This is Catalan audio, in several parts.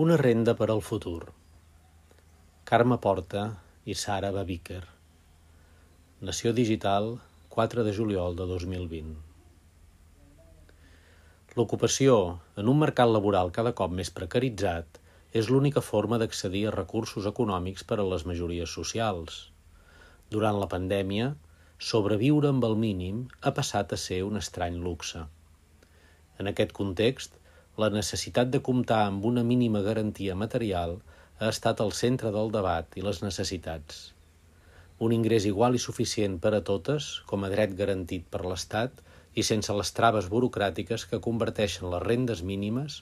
Una renda per al futur. Carme Porta i Sara Babiker. Nació Digital, 4 de juliol de 2020. L'ocupació, en un mercat laboral cada cop més precaritzat, és l'única forma d'accedir a recursos econòmics per a les majories socials. Durant la pandèmia, sobreviure amb el mínim ha passat a ser un estrany luxe. En aquest context, la necessitat de comptar amb una mínima garantia material ha estat al centre del debat i les necessitats. Un ingrés igual i suficient per a totes, com a dret garantit per l'Estat, i sense les traves burocràtiques que converteixen les rendes mínimes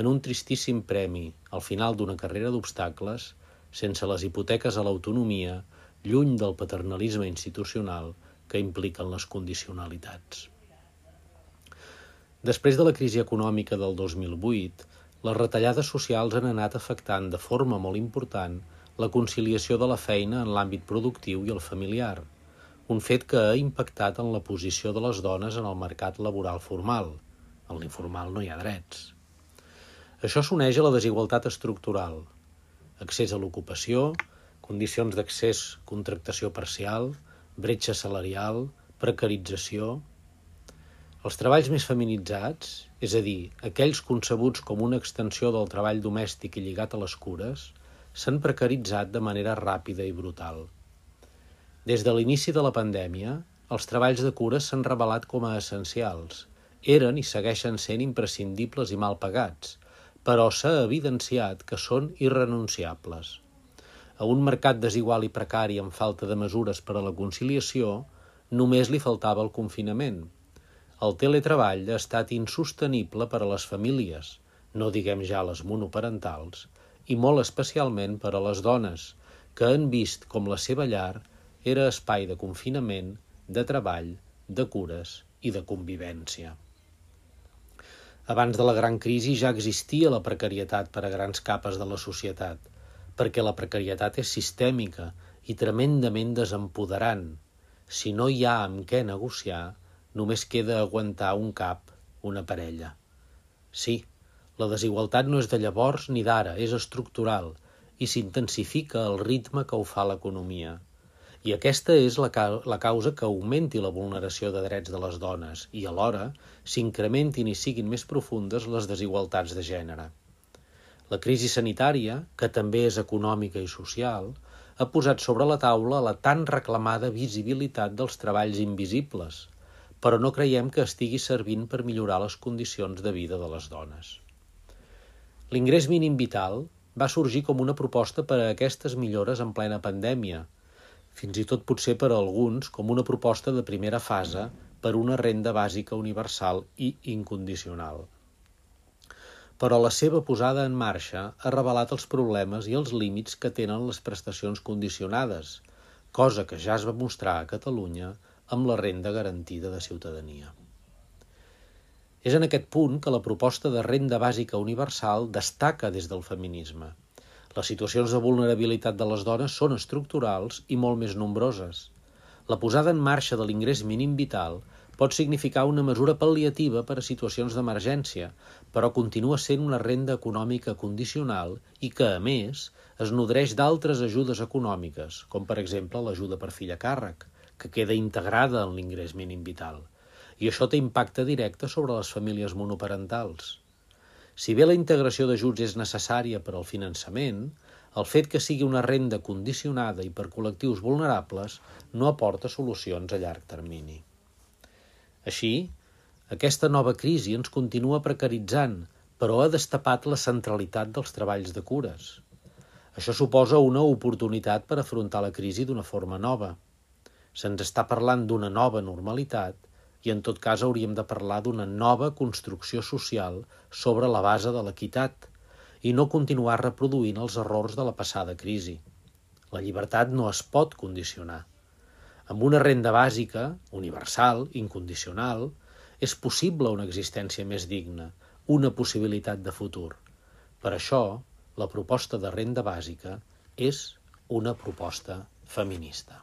en un tristíssim premi al final d'una carrera d'obstacles, sense les hipoteques a l'autonomia, lluny del paternalisme institucional que impliquen les condicionalitats. Després de la crisi econòmica del 2008, les retallades socials han anat afectant de forma molt important la conciliació de la feina en l'àmbit productiu i el familiar, un fet que ha impactat en la posició de les dones en el mercat laboral formal. En l'informal no hi ha drets. Això s'uneix a la desigualtat estructural, accés a l'ocupació, condicions d'accés, contractació parcial, bretxa salarial, precarització, els treballs més feminitzats, és a dir, aquells concebuts com una extensió del treball domèstic i lligat a les cures, s'han precaritzat de manera ràpida i brutal. Des de l'inici de la pandèmia, els treballs de cures s'han revelat com a essencials. Eren i segueixen sent imprescindibles i mal pagats, però s'ha evidenciat que són irrenunciables. A un mercat desigual i precari amb falta de mesures per a la conciliació, només li faltava el confinament – el teletreball ha estat insostenible per a les famílies, no diguem ja les monoparentals, i molt especialment per a les dones, que han vist com la seva llar era espai de confinament, de treball, de cures i de convivència. Abans de la gran crisi ja existia la precarietat per a grans capes de la societat, perquè la precarietat és sistèmica i tremendament desempoderant. Si no hi ha amb què negociar, només queda aguantar un cap, una parella. Sí, la desigualtat no és de llavors ni d'ara, és estructural i s'intensifica el ritme que ho fa l'economia. I aquesta és la, ca la causa que augmenti la vulneració de drets de les dones i, alhora, s'incrementin i siguin més profundes les desigualtats de gènere. La crisi sanitària, que també és econòmica i social, ha posat sobre la taula la tan reclamada visibilitat dels treballs invisibles, però no creiem que estigui servint per millorar les condicions de vida de les dones. L'ingrés mínim vital va sorgir com una proposta per a aquestes millores en plena pandèmia, fins i tot potser per a alguns com una proposta de primera fase per una renda bàsica universal i incondicional. Però la seva posada en marxa ha revelat els problemes i els límits que tenen les prestacions condicionades, cosa que ja es va mostrar a Catalunya amb la renda garantida de ciutadania. És en aquest punt que la proposta de renda bàsica universal destaca des del feminisme. Les situacions de vulnerabilitat de les dones són estructurals i molt més nombroses. La posada en marxa de l'ingrés mínim vital pot significar una mesura pal·liativa per a situacions d'emergència, però continua sent una renda econòmica condicional i que, a més, es nodreix d'altres ajudes econòmiques, com per exemple l'ajuda per fill a càrrec, que queda integrada en l'ingrés mínim vital. I això té impacte directe sobre les famílies monoparentals. Si bé la integració d'ajuts és necessària per al finançament, el fet que sigui una renda condicionada i per col·lectius vulnerables no aporta solucions a llarg termini. Així, aquesta nova crisi ens continua precaritzant, però ha destapat la centralitat dels treballs de cures. Això suposa una oportunitat per afrontar la crisi d'una forma nova. Se'ns està parlant d'una nova normalitat i en tot cas hauríem de parlar d'una nova construcció social sobre la base de l'equitat i no continuar reproduint els errors de la passada crisi. La llibertat no es pot condicionar. Amb una renda bàsica, universal, incondicional, és possible una existència més digna, una possibilitat de futur. Per això, la proposta de renda bàsica és una proposta feminista.